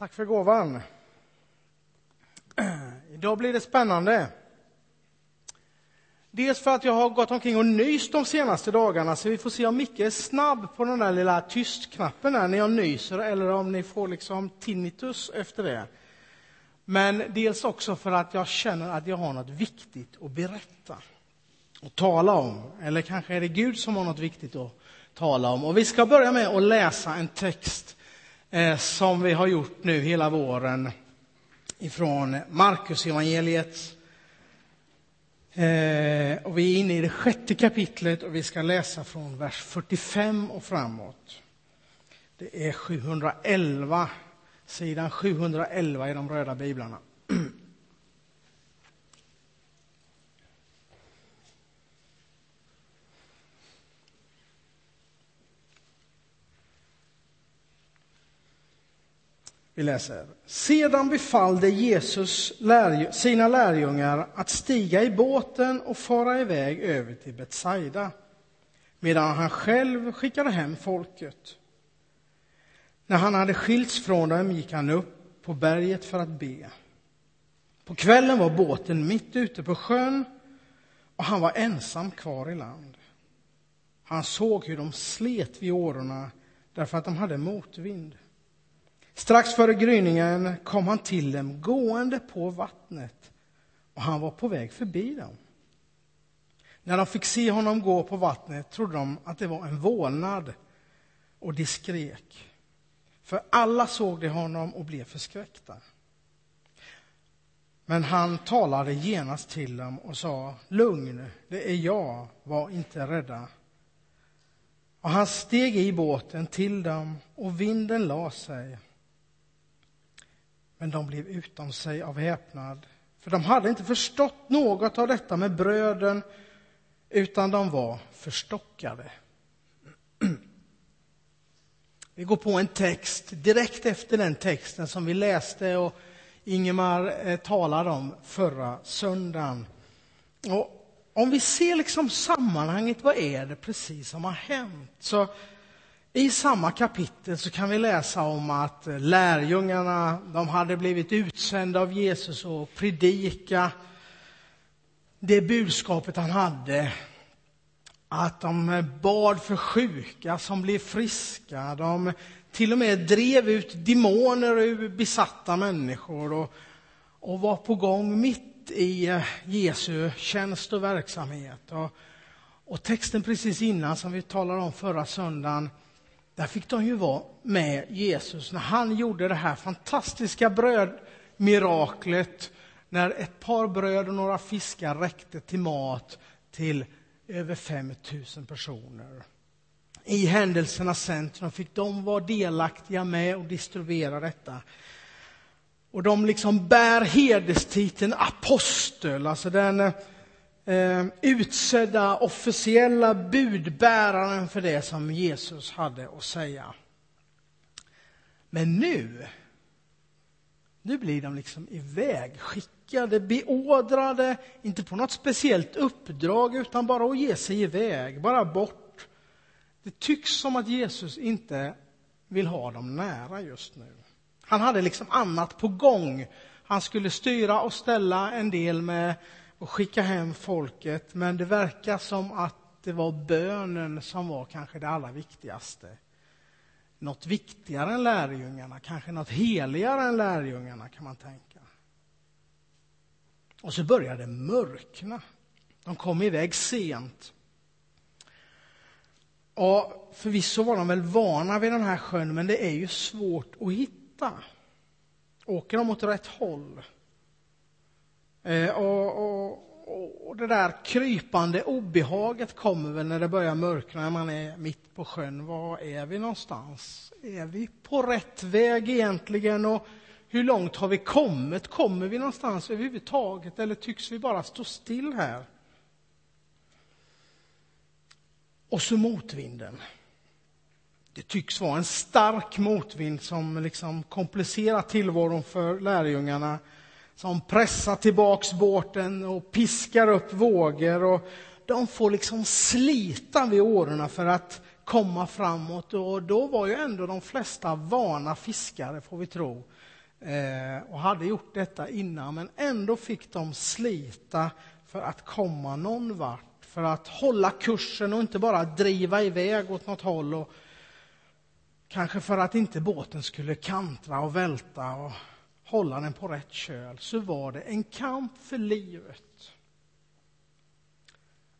Tack för gåvan. Idag blir det spännande. Dels för att jag har gått omkring och nyst de senaste dagarna, så vi får se om Micke är snabb på den där lilla tystknappen när jag nyser, eller om ni får liksom tinnitus efter det. Men dels också för att jag känner att jag har något viktigt att berätta och tala om. Eller kanske är det Gud som har något viktigt att tala om. Och vi ska börja med att läsa en text eh, som vi har gjort nu hela våren ifrån Markus evangeliet. Eh, och vi är inne i det sjätte kapitlet och vi ska läsa från vers 45 och framåt. Det är 711, sidan 711 i de röda biblarna. Vi läser. Sedan befallde Jesus sina lärjungar att stiga i båten och fara iväg över till Betsaida, medan han själv skickade hem folket. När han hade skilts från dem gick han upp på berget för att be. På kvällen var båten mitt ute på sjön och han var ensam kvar i land. Han såg hur de slet vid årorna därför att de hade motvind. Strax före gryningen kom han till dem gående på vattnet och han var på väg förbi dem. När de fick se honom gå på vattnet trodde de att det var en vålnad och de skrek. För alla såg de honom och blev förskräckta. Men han talade genast till dem och sa, lugn, det är jag, var inte rädda. Och han steg i båten till dem och vinden la sig men de blev utom sig av häpnad, för de hade inte förstått något av detta med bröden, utan de var förstockade. Vi går på en text direkt efter den texten som vi läste och Ingemar eh, talade om förra söndagen. Och om vi ser liksom sammanhanget, vad är det precis som har hänt? Så i samma kapitel så kan vi läsa om att eh, lärjungarna de hade blivit utsända av Jesus och predika det budskapet han hade. Att de eh, bad för sjuka som blev friska. De till och med drev ut demoner ur besatta människor och, och var på gång mitt i eh, Jesu tjänst och verksamhet. Och, och texten precis innan, som vi talade om förra söndagen, där fick de ju vara med Jesus när han gjorde det här fantastiska brödmiraklet när ett par bröd och några fiskar räckte till mat till över 5 000 personer. I händelsernas centrum fick de vara delaktiga med och distribuera detta. Och de liksom bär hederstiteln apostel, alltså den eh, eh, utsedda officiella budbäraren för det som Jesus hade att säga. Men nu, nu blir de liksom ivägskickade, beordrade, inte på något speciellt uppdrag, utan bara att ge sig iväg, bara bort. Det tycks som att Jesus inte vill ha dem nära just nu. Han hade liksom annat på gång. Han skulle styra och ställa en del med och skicka hem folket, men det verkar som att det var bönen som var kanske det allra viktigaste. Något viktigare än lärjungarna, kanske något heligare än lärjungarna kan man tänka. Och så började det mörkna. De kom iväg sent. Och förvisso var de väl vana vid den här sjön, men det är ju svårt att hitta. Åker de åt rätt håll? Eh, och, och, och, det där krypande obehaget kommer väl när det börjar mörkna, när man är mitt på sjön. Var är vi någonstans? Är vi på rätt väg egentligen? Och hur långt har vi kommit? Kommer vi någonstans överhuvudtaget? Eller tycks vi bara stå still här? Och så motvinden. Det tycks vara en stark motvind som liksom komplicerar tillvaron för lärjungarna som pressar tillbaks båten och piskar upp vågor. Och de får liksom slita vid årorna för att komma framåt. Och då var ju ändå de flesta vana fiskare, får vi tro. eh, och hade gjort detta innan, men ändå fick de slita för att komma någon vart, för att hålla kursen och inte bara driva iväg åt något håll och kanske för att inte båten skulle kantra och välta och hålla den på rätt köl, så var det en kamp för livet.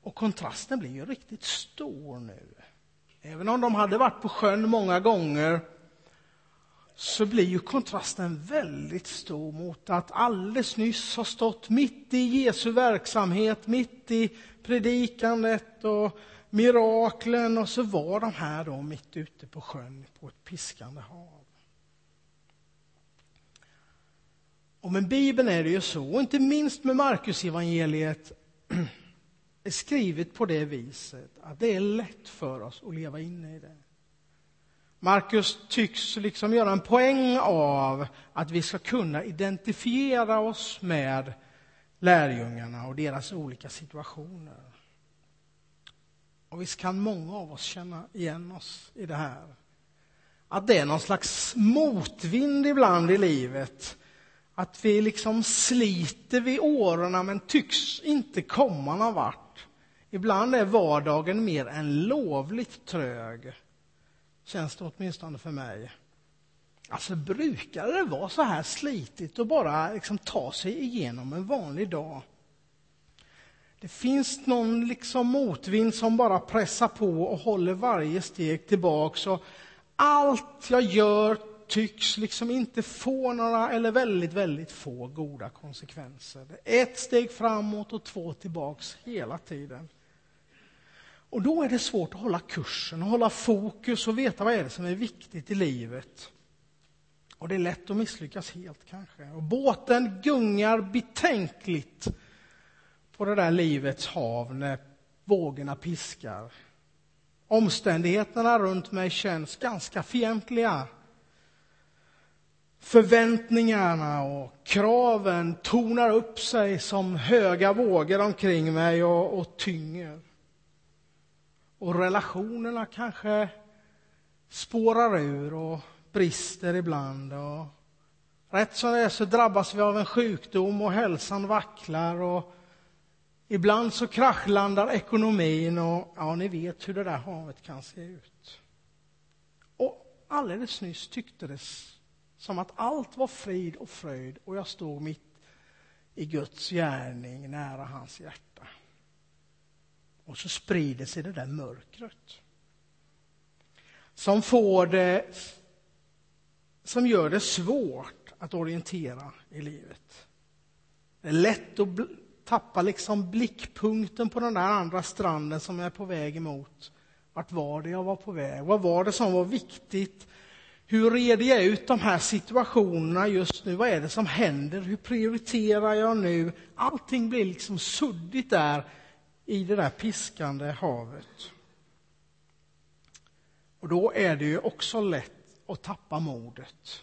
Och kontrasten blir ju riktigt stor nu. Även om de hade varit på sjön många gånger så blir ju kontrasten väldigt stor mot att alldeles nyss ha stått mitt i Jesu verksamhet, mitt i predikandet och miraklen och så var de här då mitt ute på sjön på ett piskande hav. Och med Bibeln är det ju så, och inte minst med Markus evangeliet är skrivet på det viset att det är lätt för oss att leva inne i det. Markus tycks liksom göra en poäng av att vi ska kunna identifiera oss med lärjungarna och deras olika situationer. Och visst kan många av oss känna igen oss i det här. Att det är någon slags motvind ibland i livet. Att vi liksom sliter vid åren men tycks inte komma någon vart. Ibland är vardagen mer än lovligt trög. Känns det åtminstone för mig. Alltså brukar det vara så här slitigt att bara liksom ta sig igenom en vanlig dag? Det finns någon liksom motvind som bara pressar på och håller varje steg tillbaks. Och allt jag gör tycks liksom inte få några, eller väldigt, väldigt få goda konsekvenser. Ett steg framåt och två tillbaks hela tiden. Och då är det svårt att hålla kursen, och hålla fokus och veta vad är det som är viktigt i livet. Och det är lätt att misslyckas helt kanske. Och båten gungar betänkligt på det där livets hav när vågorna piskar. Omständigheterna runt mig känns ganska fientliga. Förväntningarna och kraven tonar upp sig som höga vågor omkring mig och, och tynger. Och relationerna kanske spårar ur och brister ibland. Och rätt som det är så drabbas vi av en sjukdom och hälsan vacklar. Och ibland så kraschlandar ekonomin och ja, ni vet hur det där havet kan se ut. Och alldeles nyss tycktes som att allt var frid och fröjd och jag stod mitt i Guds gärning nära hans hjärta. Och så sprider sig det där mörkret. Som får det, som gör det svårt att orientera i livet. Det är lätt att tappa liksom blickpunkten på den där andra stranden som jag är på väg emot. Vart var det jag var på väg? Vad var det som var viktigt? Hur reder jag ut de här situationerna just nu? Vad är det som händer? Hur prioriterar jag nu? Allting blir liksom suddigt där i det där piskande havet. Och då är det ju också lätt att tappa modet.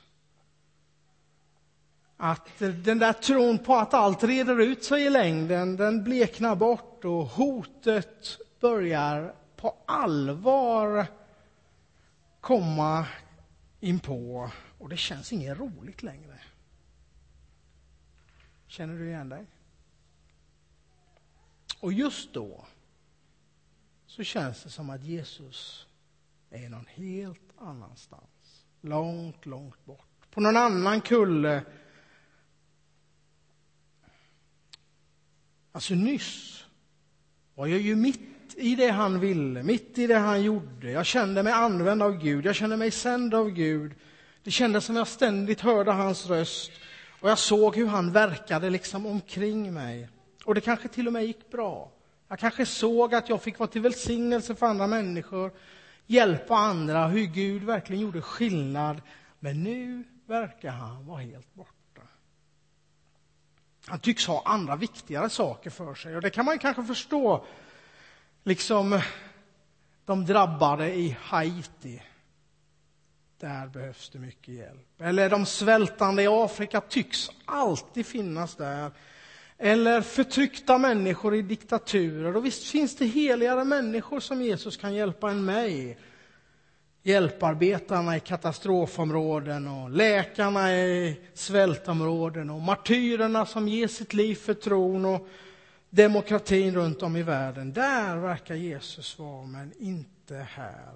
Att den där tron på att allt reder ut sig i längden, den bleknar bort och hotet börjar på allvar komma inpå, och det känns inget roligt längre. Känner du igen dig? Och just då så känns det som att Jesus är någon helt annanstans. Långt, långt bort. På någon annan kulle. Alltså nyss var jag ju mitt i det han ville, mitt i det han gjorde. Jag kände mig använd av Gud, jag kände mig sänd av Gud. Det kändes som jag ständigt hörde hans röst och jag såg hur han verkade liksom omkring mig. Och det kanske till och med gick bra. Jag kanske såg att jag fick vara till välsignelse för andra människor, hjälpa andra, hur Gud verkligen gjorde skillnad. Men nu verkar han vara helt borta. Han tycks ha andra viktigare saker för sig och det kan man kanske förstå. Liksom eh, de drabbade i Haiti. Där behövs det mycket hjälp. Eller de svältande i Afrika tycks alltid finnas där eller förtryckta människor i diktaturer. Och visst finns det heligare människor som Jesus kan hjälpa än mig hjälparbetarna i katastrofområden och läkarna i svältområden och martyrerna som ger sitt liv för tron och demokratin runt om i världen. Där verkar Jesus vara, men inte här.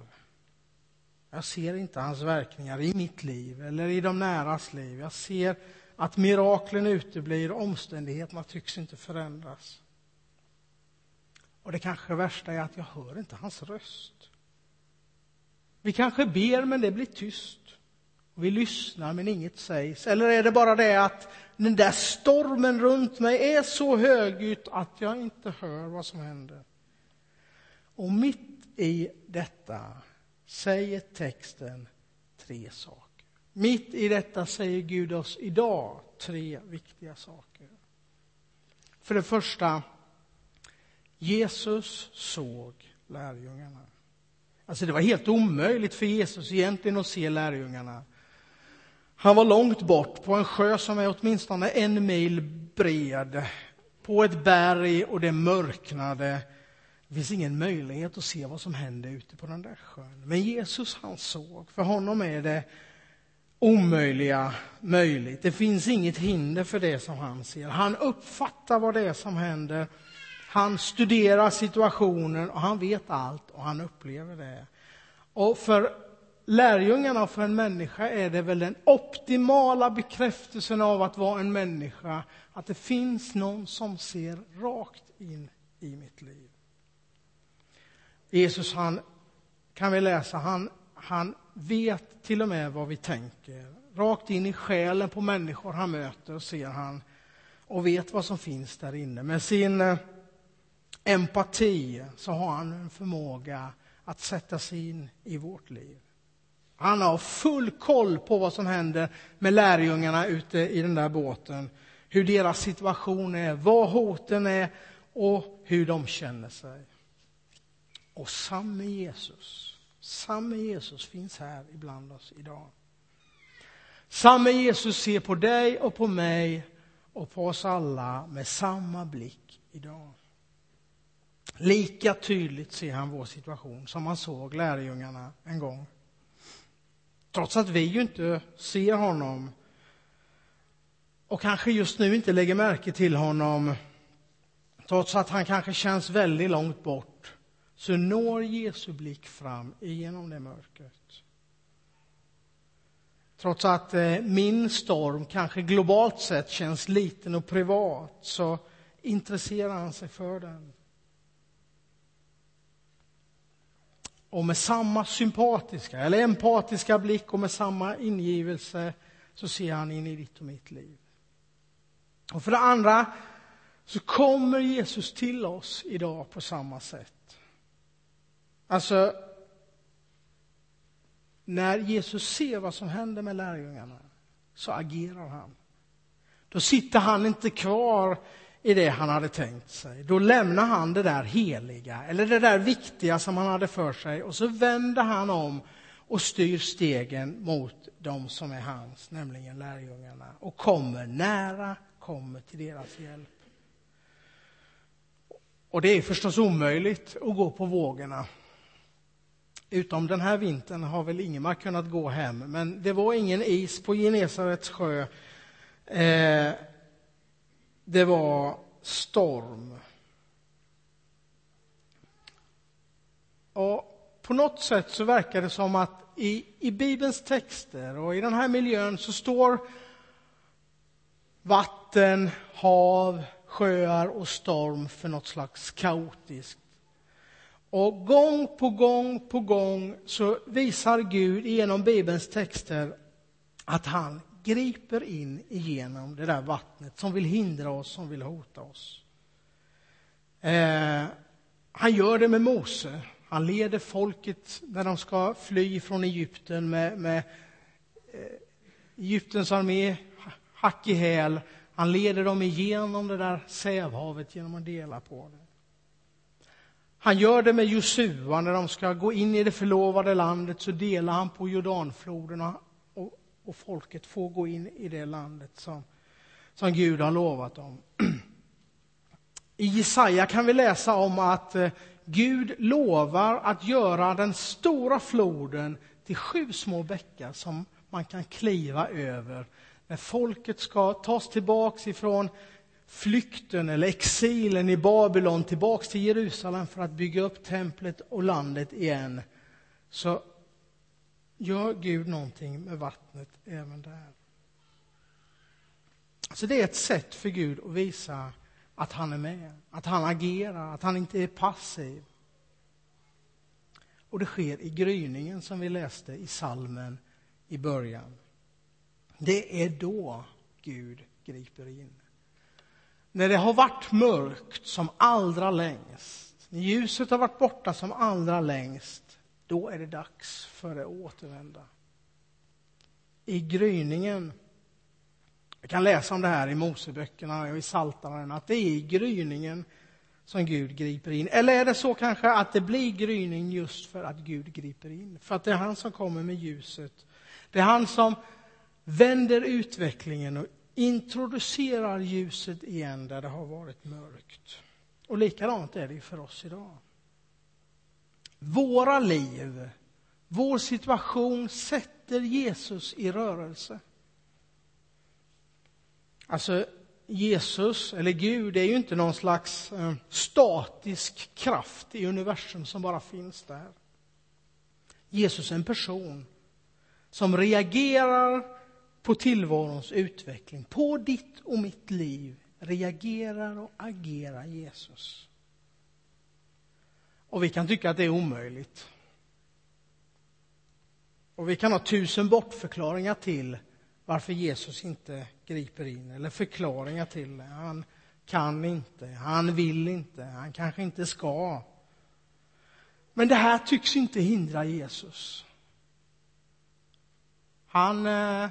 Jag ser inte hans verkningar i mitt liv eller i de näras liv. Jag ser att miraklen uteblir, omständigheterna tycks inte förändras. Och det kanske värsta är att jag hör inte hans röst. Vi kanske ber, men det blir tyst. Vi lyssnar, men inget sägs. Eller är det bara det att den där stormen runt mig är så högljutt att jag inte hör vad som händer? Och mitt i detta säger texten tre saker. Mitt i detta säger Gud oss idag tre viktiga saker. För det första, Jesus såg lärjungarna. Alltså det var helt omöjligt för Jesus egentligen att se lärjungarna. Han var långt bort på en sjö som är åtminstone en mil bred, på ett berg och det mörknade. Det finns ingen möjlighet att se vad som händer ute på den där sjön. Men Jesus han såg, för honom är det omöjliga möjligt. Det finns inget hinder för det som han ser. Han uppfattar vad det är som händer. Han studerar situationen och han vet allt och han upplever det. Och för lärjungarna för en människa är det väl den optimala bekräftelsen av att vara en människa, att det finns någon som ser rakt in i mitt liv. Jesus, han kan vi läsa, han, han vet till och med vad vi tänker. Rakt in i själen på människor han möter ser han och vet vad som finns där inne. Med sin eh, empati så har han en förmåga att sätta sig in i vårt liv. Han har full koll på vad som händer med lärjungarna ute i den där båten. Hur deras situation är, vad hoten är och hur de känner sig. Och samme Jesus, samme Jesus finns här ibland oss idag. Samme Jesus ser på dig och på mig och på oss alla med samma blick idag. Lika tydligt ser han vår situation som han såg lärjungarna en gång. Trots att vi ju inte ser honom och kanske just nu inte lägger märke till honom, trots att han kanske känns väldigt långt bort, så når Jesu blick fram genom det mörkret. Trots att eh, min storm kanske globalt sett känns liten och privat, så intresserar han sig för den. Och med samma sympatiska eller empatiska blick och med samma ingivelse så ser han in i ditt och mitt liv. Och för det andra så kommer Jesus till oss idag på samma sätt. Alltså, när Jesus ser vad som händer med lärjungarna så agerar han. Då sitter han inte kvar i det han hade tänkt sig. Då lämnar han det där heliga, eller det där viktiga som han hade för sig, och så vänder han om och styr stegen mot de som är hans, nämligen lärjungarna, och kommer nära, kommer till deras hjälp. Och det är förstås omöjligt att gå på vågorna. Utom den här vintern har väl Ingemar kunnat gå hem, men det var ingen is på Genesarets sjö. Eh, det var storm. Och på något sätt så verkar det som att i, i Bibelns texter och i den här miljön så står vatten, hav, sjöar och storm för något slags kaotiskt. Och gång på gång på gång så visar Gud genom Bibelns texter att han griper in igenom det där vattnet som vill hindra oss, som vill hota oss. Eh, han gör det med Mose. Han leder folket när de ska fly från Egypten med, med eh, Egyptens armé hack i häl. Han leder dem igenom det där sävhavet genom att dela på det. Han gör det med Josua när de ska gå in i det förlovade landet så delar han på Jordanfloden och, folket får gå in i det landet som, som Gud har lovat dem. I Jesaja kan vi läsa om att eh, Gud lovar att göra den stora floden till sju små bäckar som man kan kliva över när folket ska tas tillbaks ifrån flykten eller exilen i Babylon tillbaks till Jerusalem för att bygga upp templet och landet igen så gör Gud någonting med vattnet även där. Så det är ett sätt för Gud att visa att han är med, att han agerar, att han inte är passiv. Och det sker i gryningen som vi läste i salmen i början. Det är då Gud griper in. När det har varit mörkt som allra längst, när ljuset har varit borta som allra längst, då är det dags för det att återvända. I gryningen vi kan läsa om det här i Moseböckerna och i Psaltaren, att det är i gryningen som Gud griper in. Eller är det så kanske att det blir gryning just för att Gud griper in? För att det är han som kommer med ljuset. Det är han som vänder utvecklingen och introducerar ljuset igen där det har varit mörkt. Och likadant är det för oss idag. Våra liv, vår situation sätter Jesus i rörelse. Alltså, Jesus, eller Gud, är ju inte någon slags eh, statisk kraft i universum som bara finns där. Jesus är en person som reagerar på tillvarons utveckling, på ditt och mitt liv, reagerar och agerar Jesus. Och vi kan tycka att det är omöjligt. Och vi kan ha tusen bortförklaringar till varför Jesus inte griper in, eller förklaringar till det. Han kan inte, han vill inte, han kanske inte ska. Men det här tycks inte hindra Jesus. Han eh,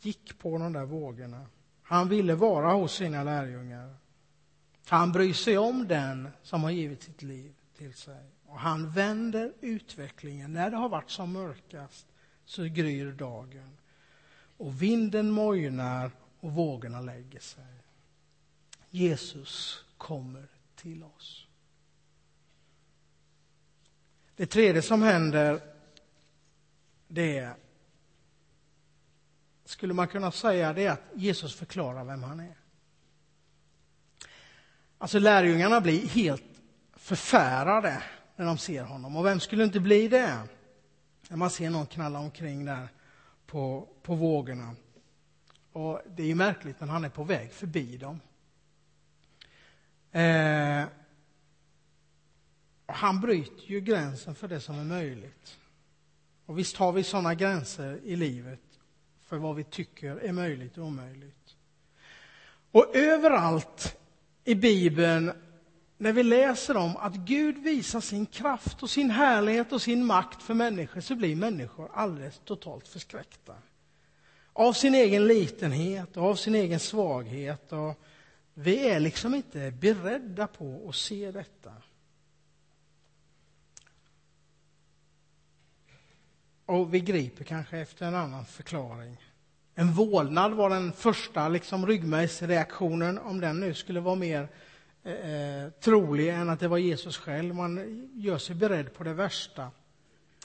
gick på de där vågorna. Han ville vara hos sina lärjungar. Han bryr sig om den som har givit sitt liv till sig. Och han vänder utvecklingen. När det har varit som mörkast så gryr dagen och vinden mojnar och vågorna lägger sig. Jesus kommer till oss. Det tredje som händer, det är, skulle man kunna säga, det är att Jesus förklarar vem han är. Alltså lärjungarna blir helt förfärade när de ser honom. Och vem skulle inte bli det? När man ser någon knalla omkring där på, på vågorna. Och det är ju märkligt, men han är på väg förbi dem. Eh, han bryter ju gränsen för det som är möjligt. Och visst har vi sådana gränser i livet för vad vi tycker är möjligt och omöjligt. Och överallt i Bibeln, när vi läser om att Gud visar sin kraft och sin härlighet och sin makt för människor, så blir människor alldeles totalt förskräckta av sin egen litenhet och av sin egen svaghet. Och vi är liksom inte beredda på att se detta. Och vi griper kanske efter en annan förklaring. En vålnad var den första liksom, ryggmärgsreaktionen, om den nu skulle vara mer Eh, eh, trolig än att det var Jesus själv. Man gör sig beredd på det värsta.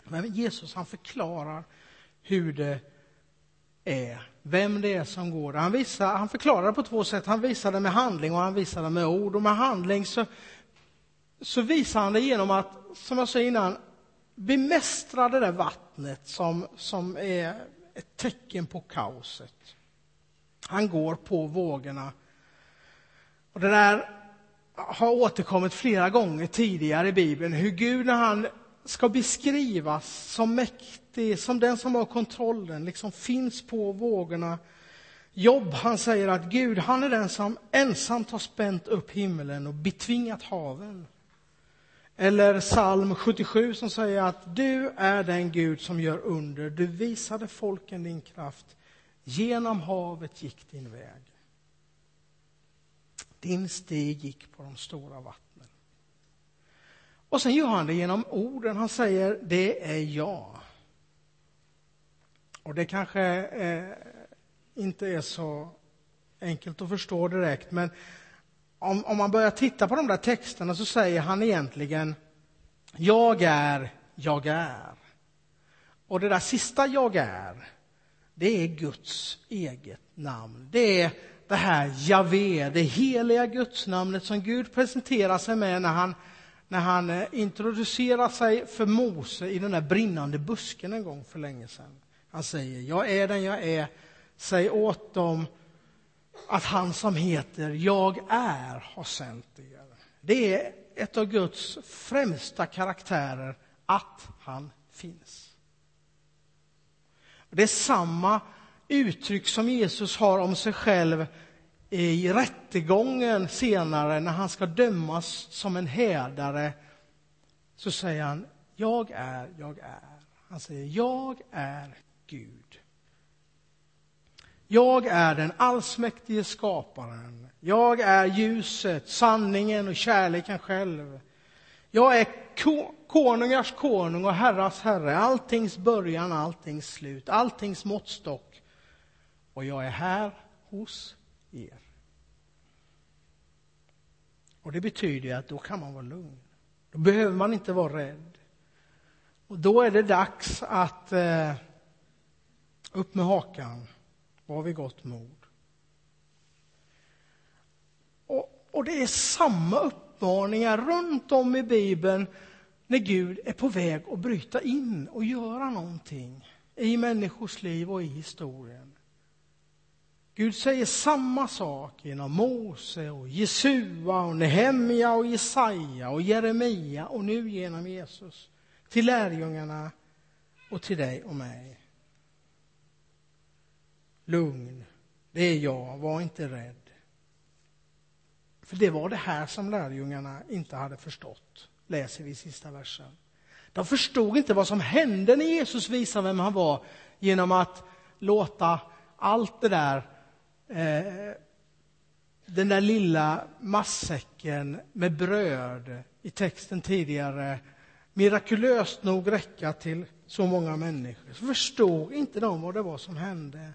Men Jesus han förklarar hur det är, vem det är som går. Han, visar, han förklarar det på två sätt. Han visar det med handling och han visar det med ord. Och med handling så, så visar han det genom att, som jag sa innan, bemästra det där vattnet som, som är ett tecken på kaoset. Han går på vågorna. Och det där har återkommit flera gånger tidigare i Bibeln, hur Gud när han ska beskrivas som mäktig, som den som har kontrollen, liksom finns på vågorna. Jobb, han säger att Gud, han är den som ensamt har spänt upp himlen och betvingat haven. Eller psalm 77 som säger att du är den Gud som gör under. Du visade folken din kraft. Genom havet gick din väg. Din stig gick på de stora vattnen. Och sen gör han det genom orden. Han säger, det är jag. Och det kanske eh, inte är så enkelt att förstå direkt, men om, om man börjar titta på de där texterna så säger han egentligen Jag är, jag är. Och det där sista jag är, det är Guds eget namn. Det är det här Javé, det heliga gudsnamnet som Gud presenterar sig med när han, när han eh, introducerar sig för Mose i den där brinnande busken en gång för länge sedan. Han säger, jag är den jag är, säg åt dem att han som heter Jag är har sänt er. Det är ett av Guds främsta karaktärer, att han finns. Det är samma uttryck som Jesus har om sig själv i rättegången senare när han ska dömas som en härdare. Så säger han, jag är, jag är. Han säger, jag är Gud. Jag är den allsmäktige skaparen. Jag är ljuset, sanningen och kärleken själv. Jag är konungars konung och herrars herre, alltings början, alltings slut, alltings måttstock. Och jag är här hos er. Och det betyder att då kan man vara lugn. Då behöver man inte vara rädd. Och då är det dags att eh, upp med hakan, var vid gott mod. Och, och det är samma uppmaningar runt om i Bibeln när Gud är på väg att bryta in och göra någonting i människors liv och i historien. Gud säger samma sak genom Mose, och Jesua, och Nehemja, och Jesaja och Jeremia och nu genom Jesus till lärjungarna och till dig och mig. Lugn, det är jag, var inte rädd. För det var det här som lärjungarna inte hade förstått, läser vi i sista versen. De förstod inte vad som hände när Jesus visade vem han var genom att låta allt det där, eh, den där lilla massäcken med bröd i texten tidigare, mirakulöst nog räcka till så många människor. Så förstod inte de vad det var som hände.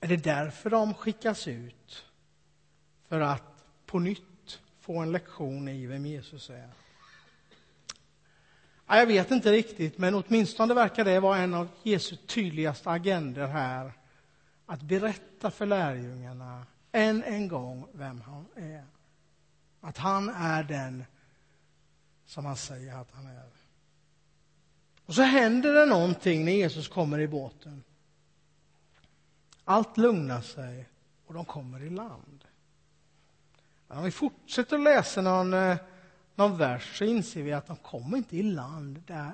Är det därför de skickas ut? För att på nytt få en lektion i vem Jesus är? Ja, jag vet inte riktigt, men åtminstone verkar det vara en av Jesu tydligaste agender här. Att berätta för lärjungarna än en gång vem han är. Att han är den som han säger att han är. Och så händer det någonting när Jesus kommer i båten. Allt lugnar sig och de kommer i land. Men Om vi fortsätter att läsa någon, eh, någon vers så inser vi att de kommer inte i land där,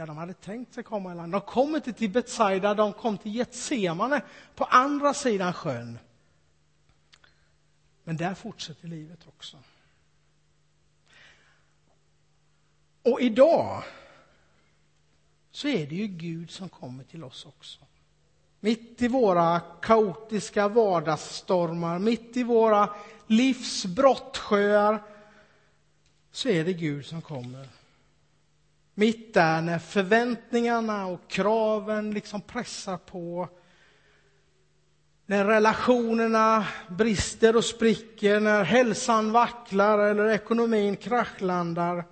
där de hade tänkt sig komma i land. De kom inte till Betsaida, de kom till Getsemane på andra sidan sjön. Men där fortsätter livet också. Och idag så är det ju Gud som kommer till oss också. Mitt i våra kaotiska vardagsstormar, mitt i våra livs brottsjöar, så är det Gud som kommer. Mitt där när förväntningarna och kraven liksom pressar på. När relationerna brister och spricker, när hälsan vacklar eller ekonomin kraschlandar.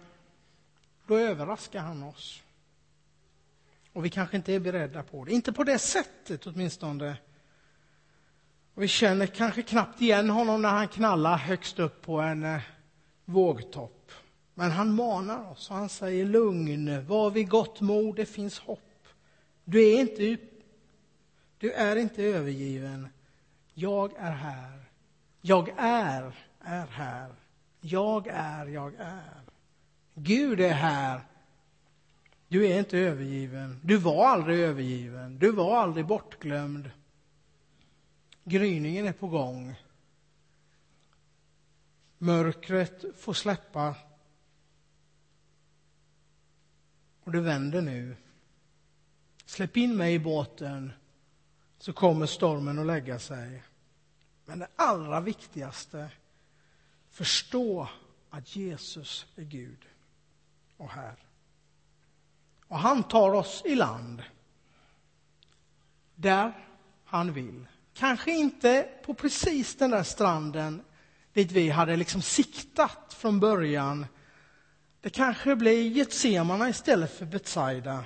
Då överraskar han oss. Och vi kanske inte är beredda på det. Inte på det sättet åtminstone. Och vi känner kanske knappt igen honom när han knallar högst upp på en eh, vågtopp. Men han manar oss och han säger lugn, var vid gott mod, det finns hopp. Du är inte, du är inte övergiven. Jag är här. Jag är, är här. Jag är, jag är. Gud är här du är inte övergiven. Du var aldrig övergiven. Du var aldrig bortglömd. Gryningen är på gång. Mörkret får släppa. Och det vänder nu. Släpp in mig i båten så kommer stormen att lägga sig. Men det allra viktigaste, förstå att Jesus är Gud och här. Och han tar oss i land där han vill, Kanske inte på precis den där stranden dit vi hade liksom siktat från början. Det kanske blir Getsemana istället för Betsaida.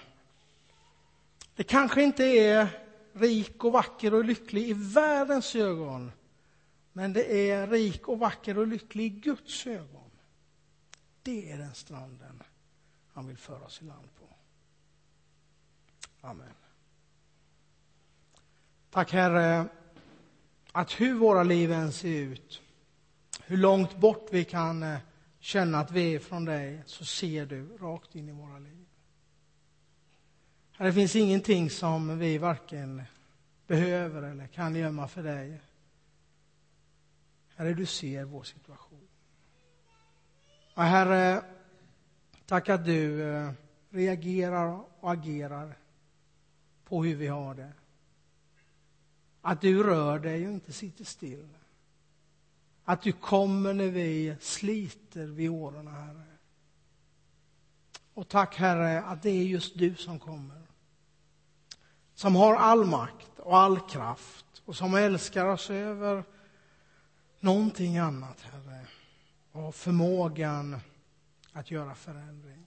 Det kanske inte är rik och vacker och lycklig i världens ögon. Men det är rik och vacker och lycklig i Guds ögon. Det är den stranden han vill föra oss i land på. Amen. Tack Herre, att hur våra liv än ser ut, hur långt bort vi kan eh, känna att vi är från dig, så ser du rakt in i våra liv. Herre, det finns ingenting som vi varken behöver eller kan gömma för dig. Herre, du ser vår situation. Och Herre, tack att du eh, reagerar och agerar på hur vi har det. Att du rör dig och inte sitter still. Att du kommer när vi sliter vid åren, Herre. Och tack, Herre, att det är just du som kommer. Som har all makt och all kraft och som älskar oss över någonting annat, Herre. Och förmågan att göra förändring.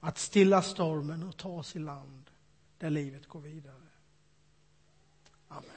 Att stilla stormen och ta oss i land där livet går vidare. Amen.